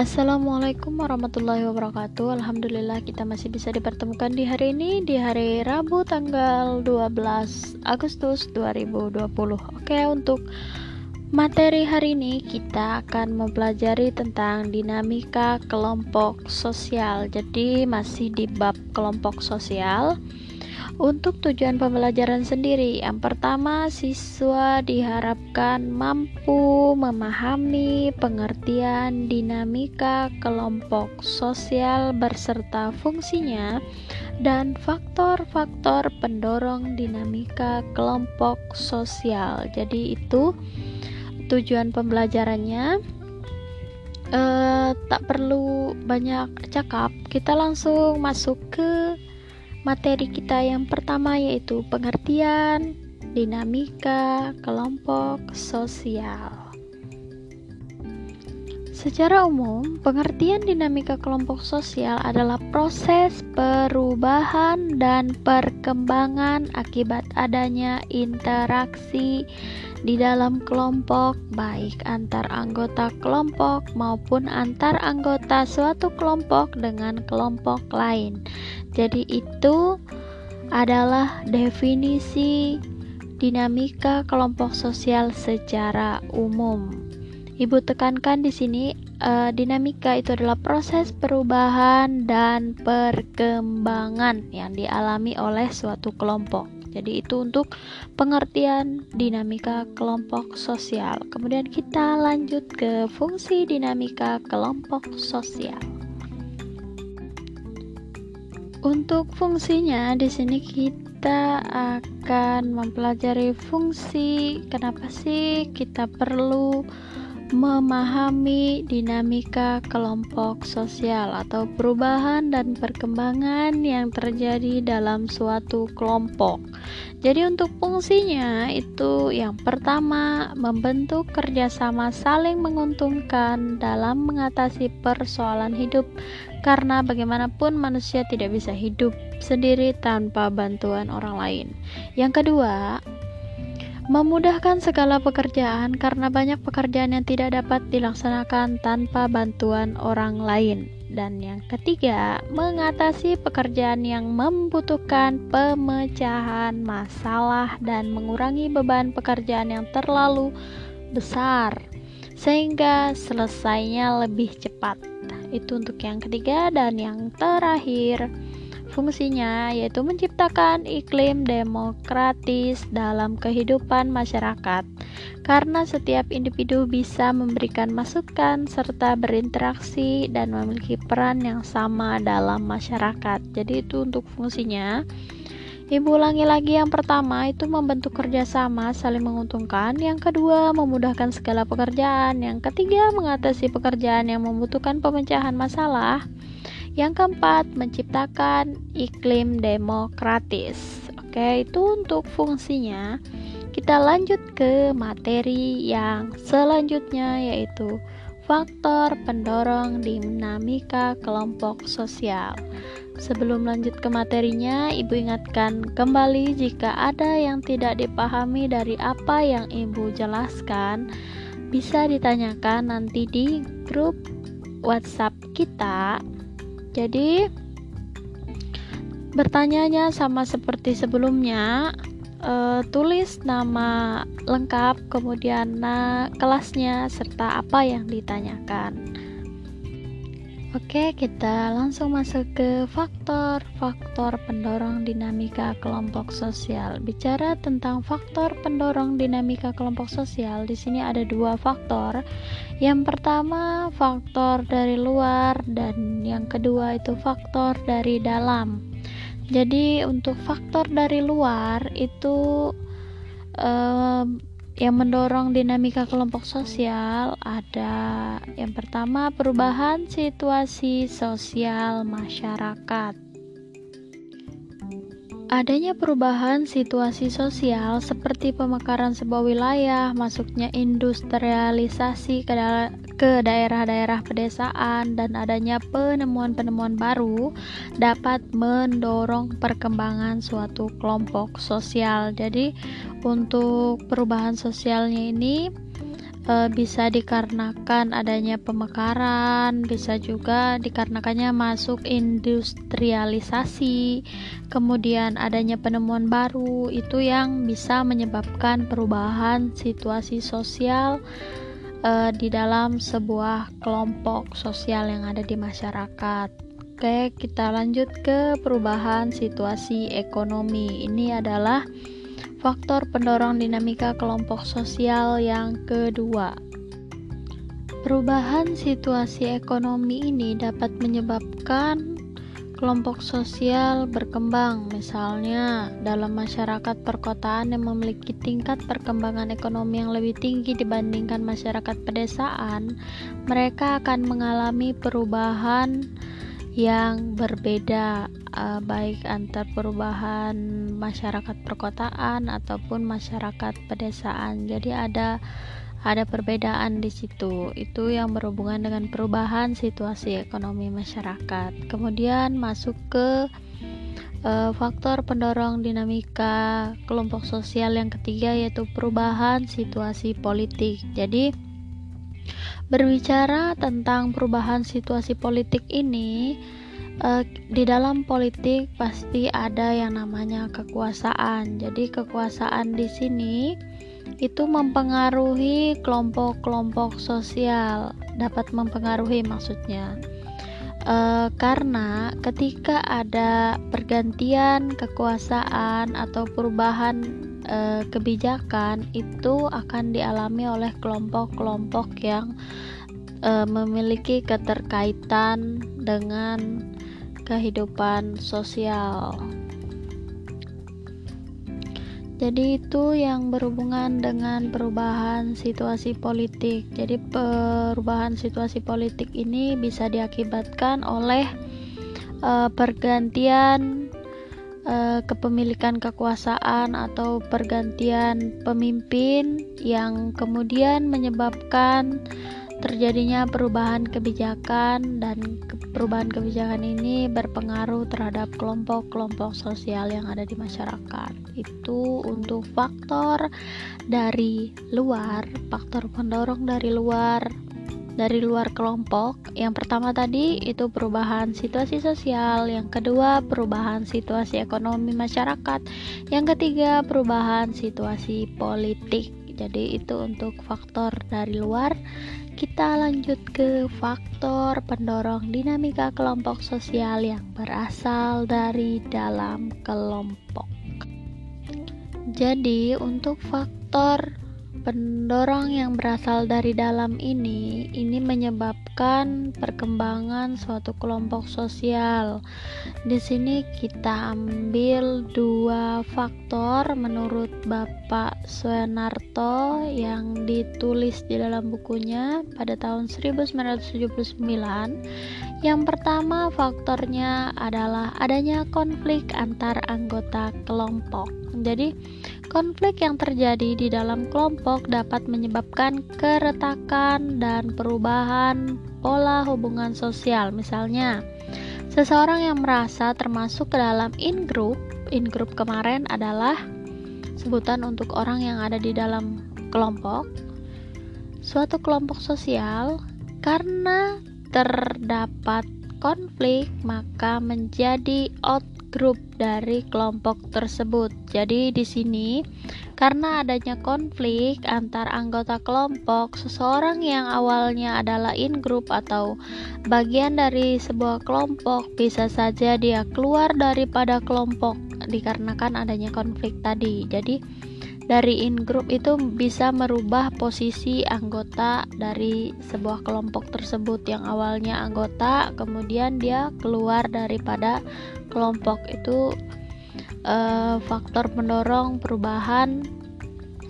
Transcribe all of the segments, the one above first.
Assalamualaikum warahmatullahi wabarakatuh. Alhamdulillah kita masih bisa dipertemukan di hari ini Di hari Rabu tanggal 12 Agustus 2020 Oke untuk materi hari ini kita akan mempelajari tentang dinamika kelompok sosial. Jadi masih di bab kelompok sosial untuk tujuan pembelajaran sendiri, yang pertama siswa diharapkan mampu memahami pengertian dinamika kelompok sosial berserta fungsinya dan faktor-faktor pendorong dinamika kelompok sosial. Jadi itu tujuan pembelajarannya. Uh, tak perlu banyak cakap, kita langsung masuk ke materi kita yang pertama yaitu pengertian dinamika kelompok sosial. Secara umum, pengertian dinamika kelompok sosial adalah proses perubahan dan perkembangan akibat adanya interaksi di dalam kelompok, baik antar anggota kelompok maupun antar anggota suatu kelompok dengan kelompok lain. Jadi, itu adalah definisi dinamika kelompok sosial secara umum. Ibu tekankan di sini, uh, dinamika itu adalah proses perubahan dan perkembangan yang dialami oleh suatu kelompok. Jadi itu untuk pengertian dinamika kelompok sosial. Kemudian kita lanjut ke fungsi dinamika kelompok sosial. Untuk fungsinya di sini kita akan mempelajari fungsi kenapa sih kita perlu memahami dinamika kelompok sosial atau perubahan dan perkembangan yang terjadi dalam suatu kelompok. Jadi untuk fungsinya itu yang pertama membentuk kerjasama saling menguntungkan dalam mengatasi persoalan hidup karena bagaimanapun manusia tidak bisa hidup sendiri tanpa bantuan orang lain. Yang kedua, memudahkan segala pekerjaan karena banyak pekerjaan yang tidak dapat dilaksanakan tanpa bantuan orang lain. Dan yang ketiga, mengatasi pekerjaan yang membutuhkan pemecahan masalah dan mengurangi beban pekerjaan yang terlalu besar sehingga selesainya lebih cepat. Itu untuk yang ketiga dan yang terakhir Fungsinya yaitu menciptakan iklim demokratis dalam kehidupan masyarakat, karena setiap individu bisa memberikan masukan serta berinteraksi dan memiliki peran yang sama dalam masyarakat. Jadi, itu untuk fungsinya. Ibu ulangi lagi yang pertama itu membentuk kerjasama saling menguntungkan Yang kedua memudahkan segala pekerjaan Yang ketiga mengatasi pekerjaan yang membutuhkan pemecahan masalah yang keempat, menciptakan iklim demokratis. Oke, itu untuk fungsinya. Kita lanjut ke materi yang selanjutnya yaitu faktor pendorong dinamika kelompok sosial. Sebelum lanjut ke materinya, Ibu ingatkan kembali jika ada yang tidak dipahami dari apa yang Ibu jelaskan, bisa ditanyakan nanti di grup WhatsApp kita jadi bertanyanya sama seperti sebelumnya uh, tulis nama lengkap kemudian na kelasnya serta apa yang ditanyakan Oke, kita langsung masuk ke faktor-faktor pendorong dinamika kelompok sosial. Bicara tentang faktor pendorong dinamika kelompok sosial, di sini ada dua faktor. Yang pertama, faktor dari luar dan yang kedua itu faktor dari dalam. Jadi, untuk faktor dari luar itu yang mendorong dinamika kelompok sosial ada yang pertama perubahan situasi sosial masyarakat. Adanya perubahan situasi sosial seperti pemekaran sebuah wilayah, masuknya industrialisasi ke, da ke daerah-daerah pedesaan, dan adanya penemuan-penemuan baru dapat mendorong perkembangan suatu kelompok sosial. Jadi, untuk perubahan sosialnya ini e, bisa dikarenakan adanya pemekaran, bisa juga dikarenakannya masuk industrialisasi, kemudian adanya penemuan baru itu yang bisa menyebabkan perubahan situasi sosial e, di dalam sebuah kelompok sosial yang ada di masyarakat. Oke, kita lanjut ke perubahan situasi ekonomi. Ini adalah faktor pendorong dinamika kelompok sosial yang kedua. Perubahan situasi ekonomi ini dapat menyebabkan kelompok sosial berkembang, misalnya dalam masyarakat perkotaan yang memiliki tingkat perkembangan ekonomi yang lebih tinggi dibandingkan masyarakat pedesaan, mereka akan mengalami perubahan yang berbeda uh, baik antar perubahan masyarakat perkotaan ataupun masyarakat pedesaan. Jadi ada ada perbedaan di situ. Itu yang berhubungan dengan perubahan situasi ekonomi masyarakat. Kemudian masuk ke uh, faktor pendorong dinamika kelompok sosial yang ketiga yaitu perubahan situasi politik. Jadi Berbicara tentang perubahan situasi politik ini, uh, di dalam politik pasti ada yang namanya kekuasaan. Jadi kekuasaan di sini itu mempengaruhi kelompok-kelompok sosial, dapat mempengaruhi maksudnya. Uh, karena ketika ada pergantian kekuasaan atau perubahan e, kebijakan itu akan dialami oleh kelompok-kelompok yang e, memiliki keterkaitan dengan kehidupan sosial. Jadi itu yang berhubungan dengan perubahan situasi politik. Jadi perubahan situasi politik ini bisa diakibatkan oleh uh, pergantian uh, kepemilikan kekuasaan atau pergantian pemimpin yang kemudian menyebabkan terjadinya perubahan kebijakan dan perubahan kebijakan ini berpengaruh terhadap kelompok-kelompok sosial yang ada di masyarakat. Itu untuk faktor dari luar, faktor pendorong dari luar dari luar kelompok. Yang pertama tadi itu perubahan situasi sosial, yang kedua perubahan situasi ekonomi masyarakat, yang ketiga perubahan situasi politik. Jadi itu untuk faktor dari luar. Kita lanjut ke faktor pendorong dinamika kelompok sosial yang berasal dari dalam kelompok. Jadi untuk faktor Pendorong yang berasal dari dalam ini, ini menyebabkan perkembangan suatu kelompok sosial. Di sini kita ambil dua faktor menurut Bapak Suenarto yang ditulis di dalam bukunya pada tahun 1979. Yang pertama faktornya adalah adanya konflik antar anggota kelompok. Jadi, konflik yang terjadi di dalam kelompok dapat menyebabkan keretakan dan perubahan pola hubungan sosial. Misalnya, seseorang yang merasa termasuk ke dalam in-group, in-group kemarin adalah sebutan untuk orang yang ada di dalam kelompok, suatu kelompok sosial, karena terdapat konflik, maka menjadi out grup dari kelompok tersebut. Jadi di sini karena adanya konflik antar anggota kelompok, seseorang yang awalnya adalah in group atau bagian dari sebuah kelompok bisa saja dia keluar daripada kelompok dikarenakan adanya konflik tadi. Jadi dari in group itu bisa merubah posisi anggota dari sebuah kelompok tersebut yang awalnya anggota kemudian dia keluar daripada kelompok itu uh, faktor pendorong perubahan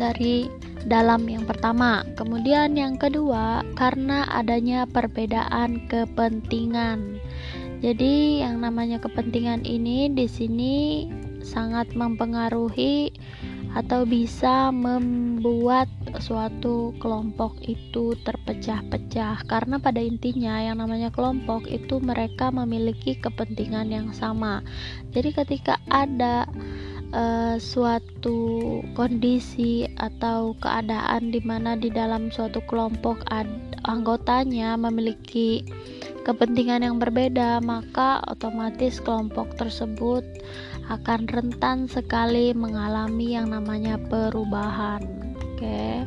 dari dalam yang pertama. Kemudian yang kedua, karena adanya perbedaan kepentingan. Jadi yang namanya kepentingan ini di sini sangat mempengaruhi atau bisa membuat suatu kelompok itu terpecah-pecah karena pada intinya yang namanya kelompok itu mereka memiliki kepentingan yang sama. Jadi ketika ada uh, suatu kondisi atau keadaan di mana di dalam suatu kelompok anggotanya memiliki kepentingan yang berbeda, maka otomatis kelompok tersebut akan rentan sekali mengalami yang namanya perubahan. Oke.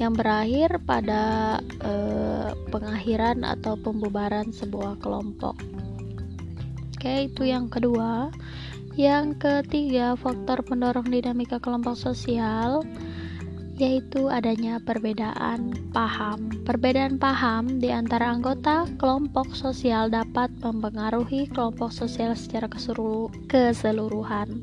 Yang berakhir pada eh, pengakhiran atau pembubaran sebuah kelompok. Oke, itu yang kedua. Yang ketiga, faktor pendorong dinamika kelompok sosial yaitu adanya perbedaan paham. Perbedaan paham di antara anggota kelompok sosial dapat mempengaruhi kelompok sosial secara keseluruhan.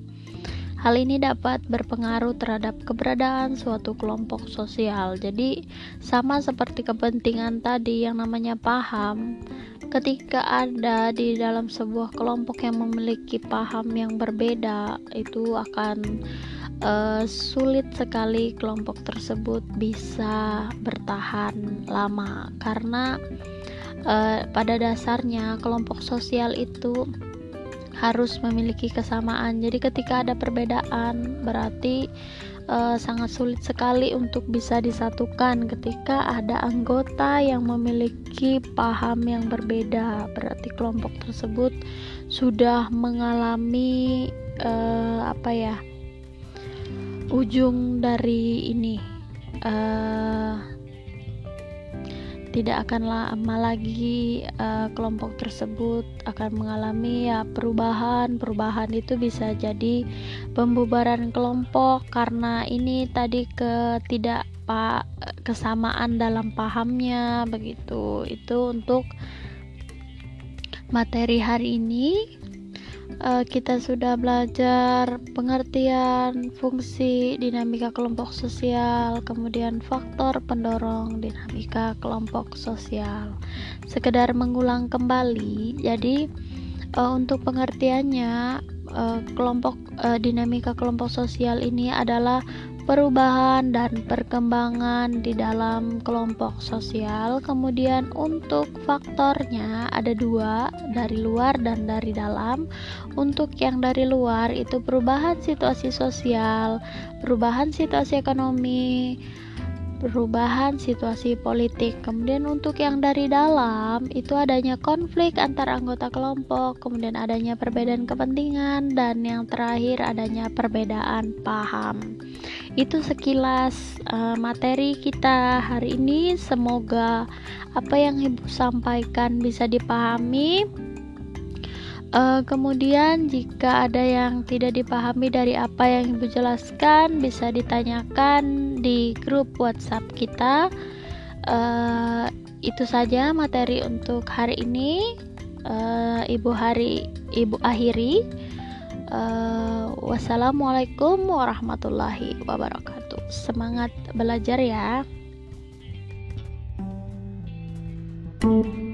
Hal ini dapat berpengaruh terhadap keberadaan suatu kelompok sosial. Jadi, sama seperti kepentingan tadi yang namanya paham, ketika ada di dalam sebuah kelompok yang memiliki paham yang berbeda, itu akan uh, sulit sekali kelompok tersebut bisa bertahan lama karena uh, pada dasarnya kelompok sosial itu harus memiliki kesamaan. Jadi ketika ada perbedaan berarti uh, sangat sulit sekali untuk bisa disatukan ketika ada anggota yang memiliki paham yang berbeda. Berarti kelompok tersebut sudah mengalami uh, apa ya? Ujung dari ini uh, tidak akan lama lagi uh, kelompok tersebut akan mengalami ya perubahan. Perubahan itu bisa jadi pembubaran kelompok karena ini tadi ketidak kesamaan dalam pahamnya begitu. Itu untuk materi hari ini uh, kita sudah belajar pengertian fungsi dinamika kelompok sosial, kemudian faktor pendorong dinamika kelompok sosial. Sekedar mengulang kembali, jadi uh, untuk pengertiannya uh, kelompok uh, dinamika kelompok sosial ini adalah perubahan dan perkembangan di dalam kelompok sosial. Kemudian, untuk faktornya ada dua, dari luar dan dari dalam. Untuk yang dari luar, itu perubahan situasi sosial, perubahan situasi ekonomi perubahan situasi politik. Kemudian untuk yang dari dalam itu adanya konflik antar anggota kelompok, kemudian adanya perbedaan kepentingan dan yang terakhir adanya perbedaan paham. Itu sekilas uh, materi kita hari ini. Semoga apa yang Ibu sampaikan bisa dipahami. Uh, kemudian jika ada yang tidak dipahami dari apa yang Ibu jelaskan bisa ditanyakan di grup WhatsApp kita. Uh, itu saja materi untuk hari ini. Uh, Ibu hari Ibu akhiri. Uh, wassalamualaikum warahmatullahi wabarakatuh. Semangat belajar ya. thank you